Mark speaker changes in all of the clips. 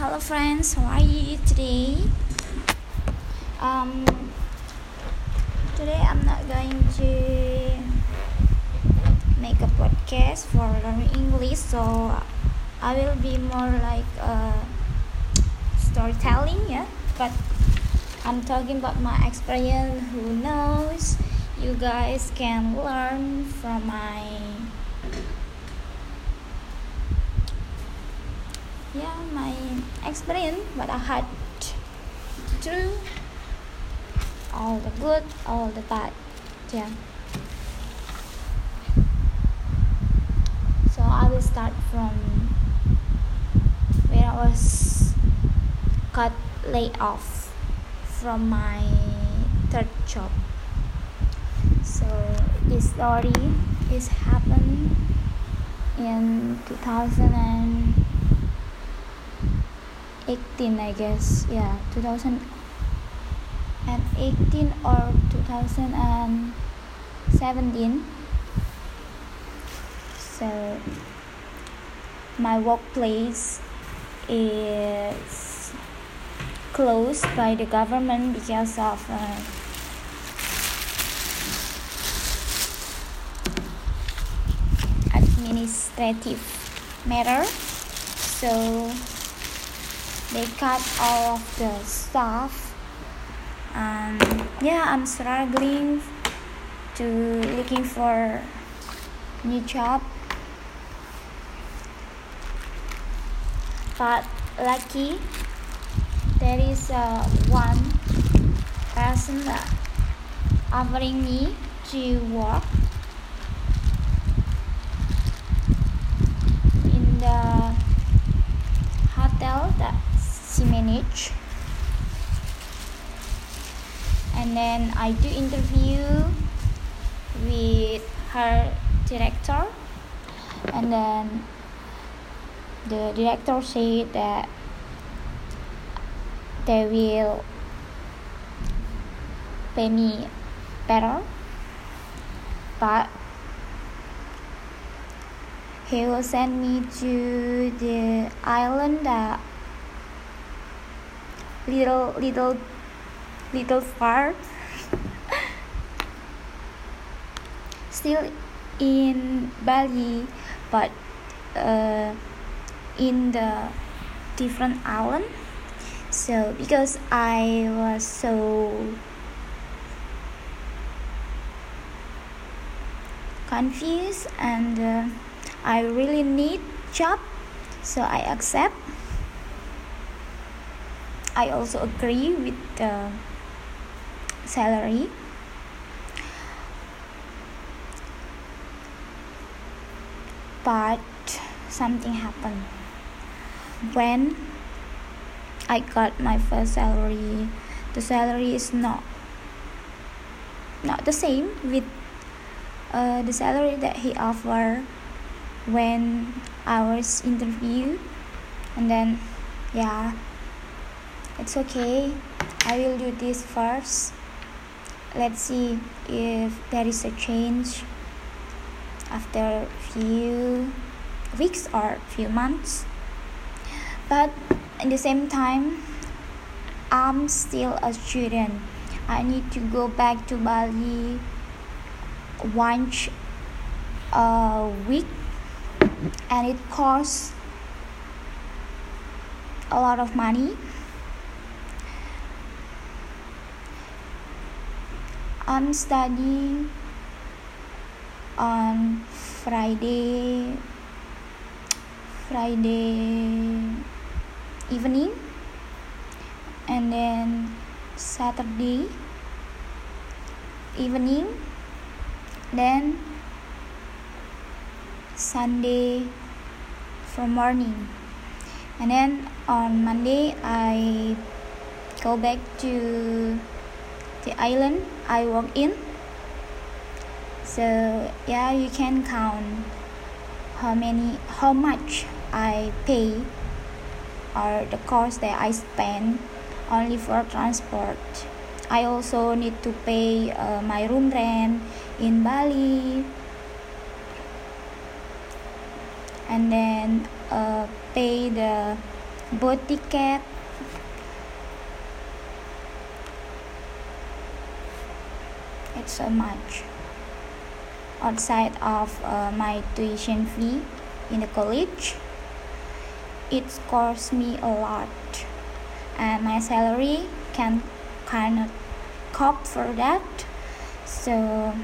Speaker 1: Hello, friends. How are you today? Um, today I'm not going to make a podcast for learning English, so I will be more like uh, storytelling, yeah. But I'm talking about my experience. Who knows? You guys can learn from my yeah my experience what I had through all the good all the bad yeah. So I will start from when I was got laid off from my third job. So this story is happened in 2000 18 I guess. Yeah 2018 or 2017 so my workplace is closed by the government because of uh, administrative matter. So they cut all of the stuff. And yeah i'm struggling to looking for new job. But lucky there is uh, one person that offering me to work in the hotel that manage. And then I do interview with her director. And then the director said that they will pay me better. But he will send me to the island that little little little far. Still in Bali but uh, in the different island. So because I was so confused and uh, I really need job so I accept I also agree with the salary. But something happened. When I got my first salary the salary is not not the same with uh, the salary that he offered when I was interviewed and then yeah it's okay. I will do this first. Let's see if there is a change after few weeks or few months. But in the same time I'm still a student. I need to go back to Bali once a week and it costs a lot of money I'm studying on Friday Friday evening and then Saturday evening then Sunday from morning. And then on Monday I go back to the island I walk in. So yeah, you can count how many, how much I pay or the cost that I spend only for transport. I also need to pay uh, my room rent in Bali and then uh, pay the boat ticket so much outside of uh, my tuition fee in the college. It costs me a lot and my salary can kind of cope for that. So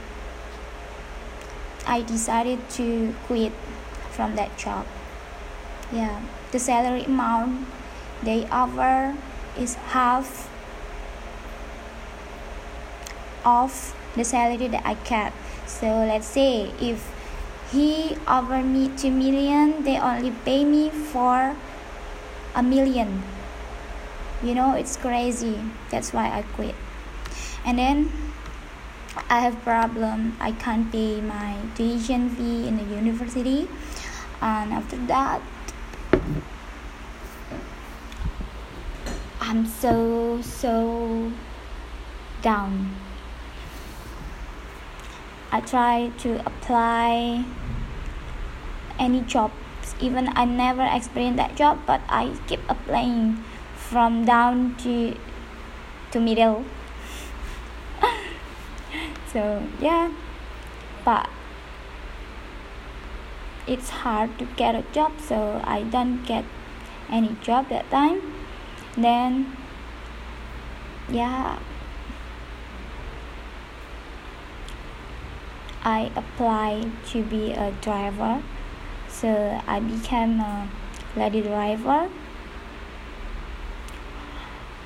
Speaker 1: i decided to quit from that job. Yeah the salary amount they offer is half of the salary that I get. So let's say if he offer me two million, they only pay me for a million. You know, it's crazy. That's why I quit. And then I have problem. I can't pay my tuition fee in the university. And after that, I'm so so down. I try to apply any jobs. Even I never experienced that job but I keep applying from down to to middle. So yeah. But it's hard to get a job so I don't get any job that time. Then yeah I applied to be a driver. So I became a lady driver.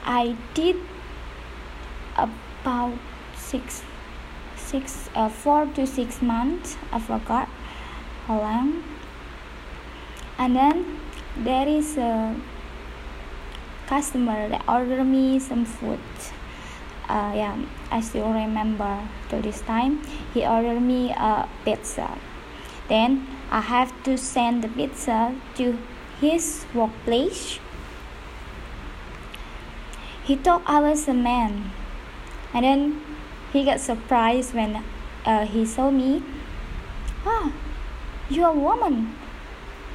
Speaker 1: I did about six six uh, four to six months. I forgot how long. And then there is a customer that ordered me some food uh, yeah I still remember to this time. He ordered me a pizza. Then I have to send the pizza to his workplace. He thought I was a man. And then he got surprised when uh, he saw me. Ah you're a woman.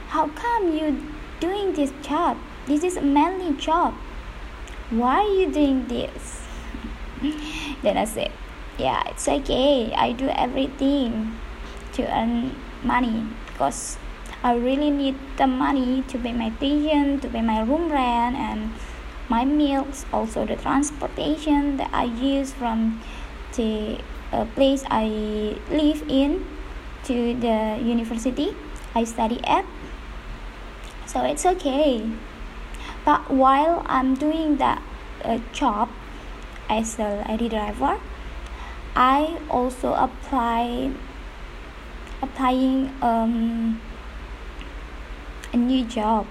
Speaker 1: How come you doing this job? This is a manly job. Why are you doing this then I said, yeah, it's okay. I do everything to earn money because I really need the money to pay my tuition, to pay my room rent, and my meals, also the transportation that I use from the uh, place I live in to the university I study at. So it's okay. But while I'm doing that uh, job, as a lady driver. I also apply applying um, a new job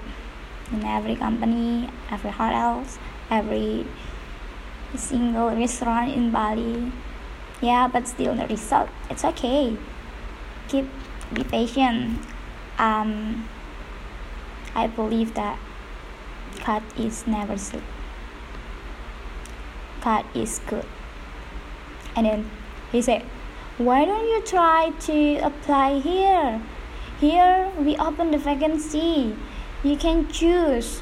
Speaker 1: in every company every hotels every single restaurant in bali. Yeah but still the result it's okay. Keep be patient. Um i believe that God is never sleep God is good. And then he said, Why don't you try to apply here? Here we open the vacancy. You can choose.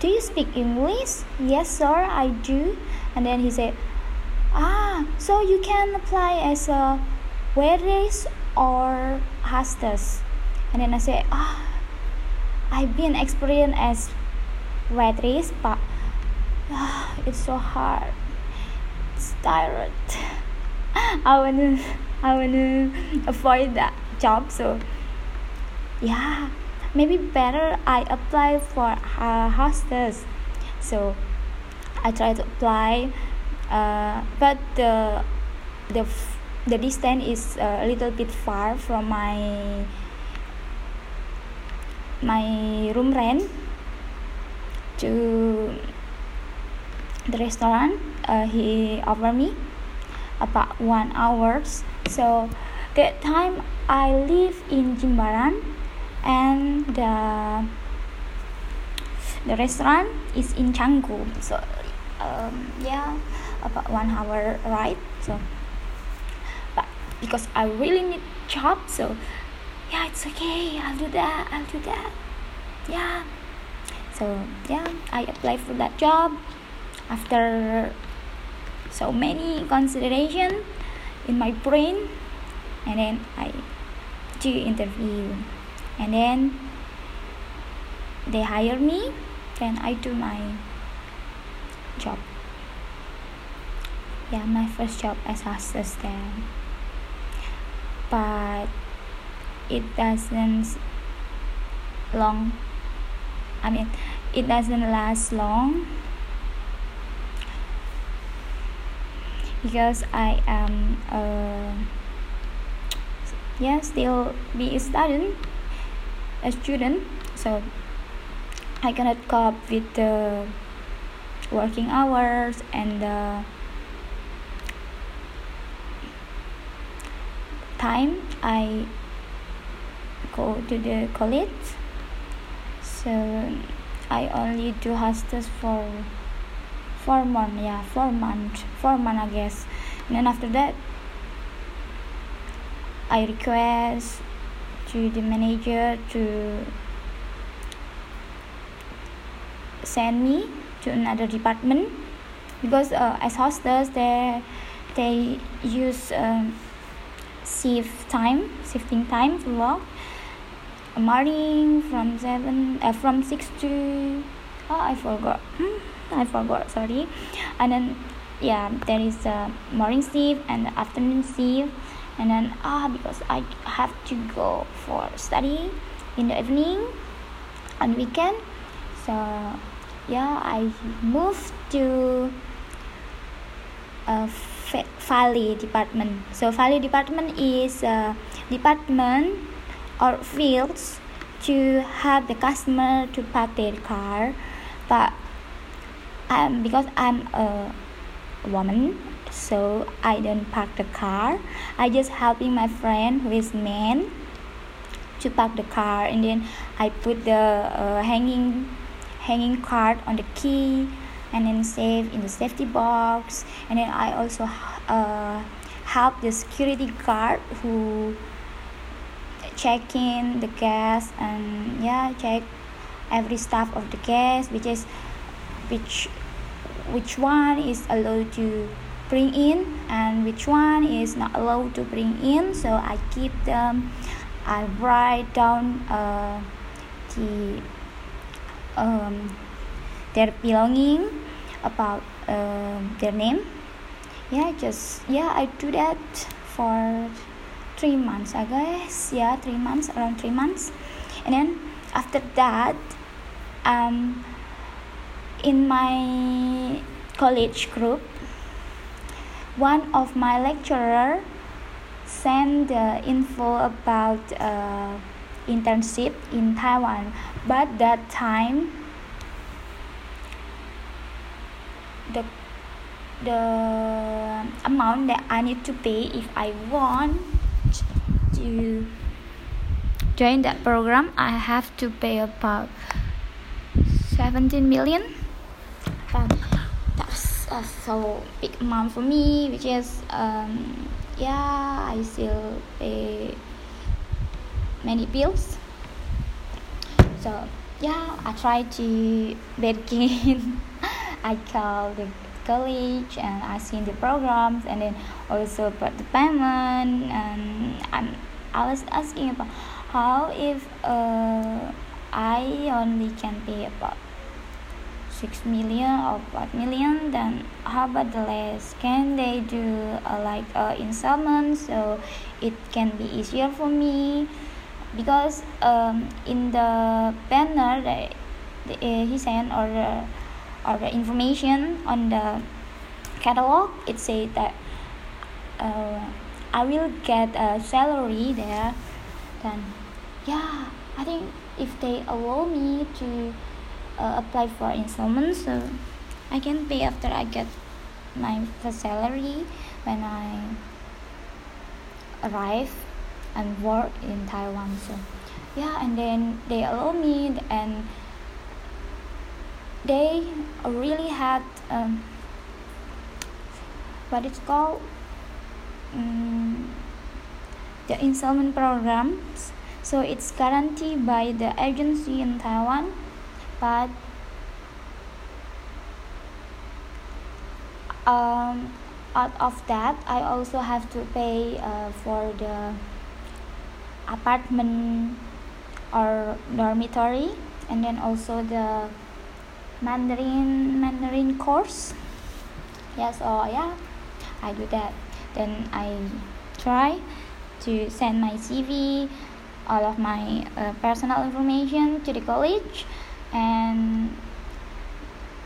Speaker 1: Do you speak English? Yes, sir, I do. And then he said, Ah, so you can apply as a waitress or hostess. And then I said, Ah, I've been experienced as waitress, but ah, it's so hard tired I wanna I wanna avoid that job so yeah. Maybe better I apply for a hostess so I try to apply uh, but the the the distance is a little bit far from my my room rent to the restaurant uh, he offered me about one hours. So that time i live in jimbaran and the the restaurant is in canggu. So um, yeah about one hour ride so. But because i really need job so yeah it's okay. I'll do that. I'll do that. Yeah. So yeah I applied for that job after so many consideration in my brain and then I do interview. And then they hire me then I do my job. Yeah my first job as assistant. But it doesn't long I mean it doesn't last long because I am yeah still be a student a student. So I cannot cope with the working hours and the time I go to the college. So I only do hostess for four months yeah four months four months I guess. And then after that I request to the manager to send me to another department because uh, as hostess they they use um, shift time shifting time to work. Morning from seven uh, from six to oh I forgot. Hmm, I forgot sorry. And then yeah there is a morning shift and the afternoon shift. And then ah because I have to go for study in the evening on weekend. So yeah I moved to a valet department. So valet department is a department or fields to have the customer to park their car. But um, because I'm a woman so I don't park the car. I just helping my friend who is man to park the car and then I put the uh, hanging hanging card on the key and then save in the safety box. And then I also uh, help the security guard who check in the gas and yeah check every stuff of the gas which is which which one is allowed to bring in and which one is not allowed to bring in. So i keep them i write down uh, the um, their belonging about uh, their name. Yeah just yeah i do that for three months i guess. Yeah three months around three months. And then after that um in my college group one of my lecturer sent the info about uh, internship in taiwan. But that time the the amount that I need to pay if I want to join that program I have to pay about 17 million a so big amount for me which is um, yeah I still pay many bills. So yeah I try to begin I call the college and I seen the programs and then also about the payment and I'm I was asking about how if uh, I only can pay about six million or what million then how about the less? Can they do uh, like uh, installment so it can be easier for me? Because um, in the banner that uh, he sent or the or the information on the catalog it said that uh, I will get a salary there then yeah I think if they allow me to uh, apply for installment so I can pay after I get my first salary when I arrive and work in Taiwan so yeah and then they allow me and they really had um, what it's called um, the installment programs. So it's guaranteed by the agency in taiwan but um, out of that i also have to pay uh, for the apartment or dormitory and then also the mandarin mandarin course. Yes Oh, yeah i do that. Then i try to send my cv all of my uh, personal information to the college and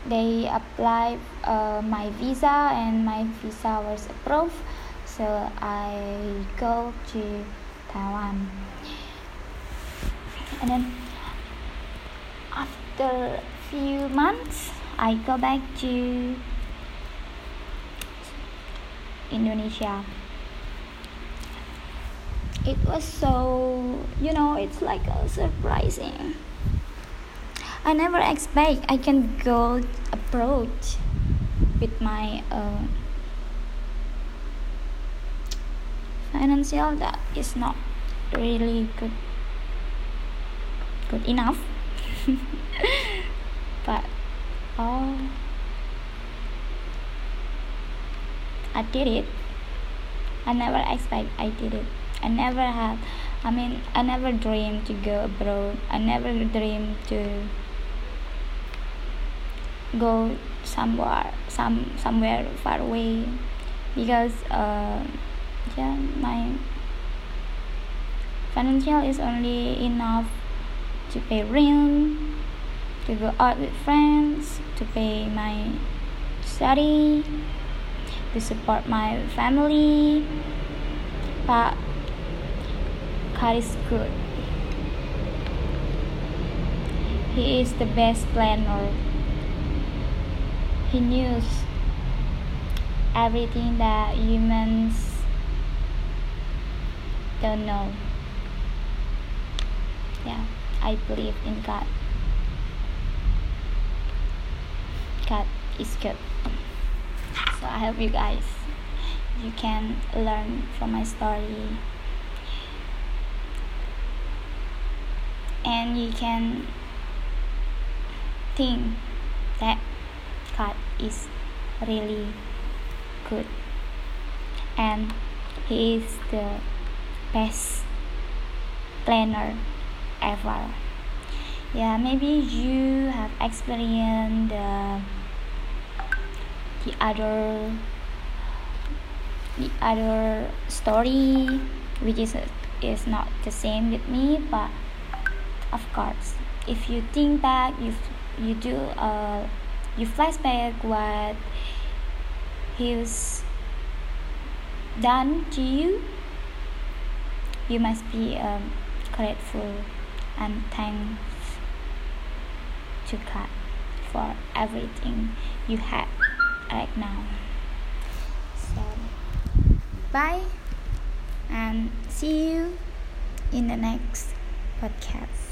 Speaker 1: they applied uh, my visa and my visa was approved so I go to Taiwan. And then after a few months I go back to Indonesia. It was so you know it's like a surprising I never expect I can go abroad with my uh, financial that is not really good good enough. But oh I did it. I never expect I did it. I never had I mean I never dreamed to go abroad. I never dreamed to go somewhere some somewhere far away because uh, yeah my financial is only enough to pay rent to go out with friends to pay my study to support my family but God is good. He is the best planner he knows everything that humans don't know. Yeah, I believe in God. God is good. So I hope you guys you can learn from my story and you can think that is really good. And he is the best planner ever. Yeah maybe you have experienced the, the other the other story which is is not the same with me but of course if you think back if you do a you flashback what he's done to you? You must be um, grateful and thankful to God for everything you have right now. So bye and see you in the next podcast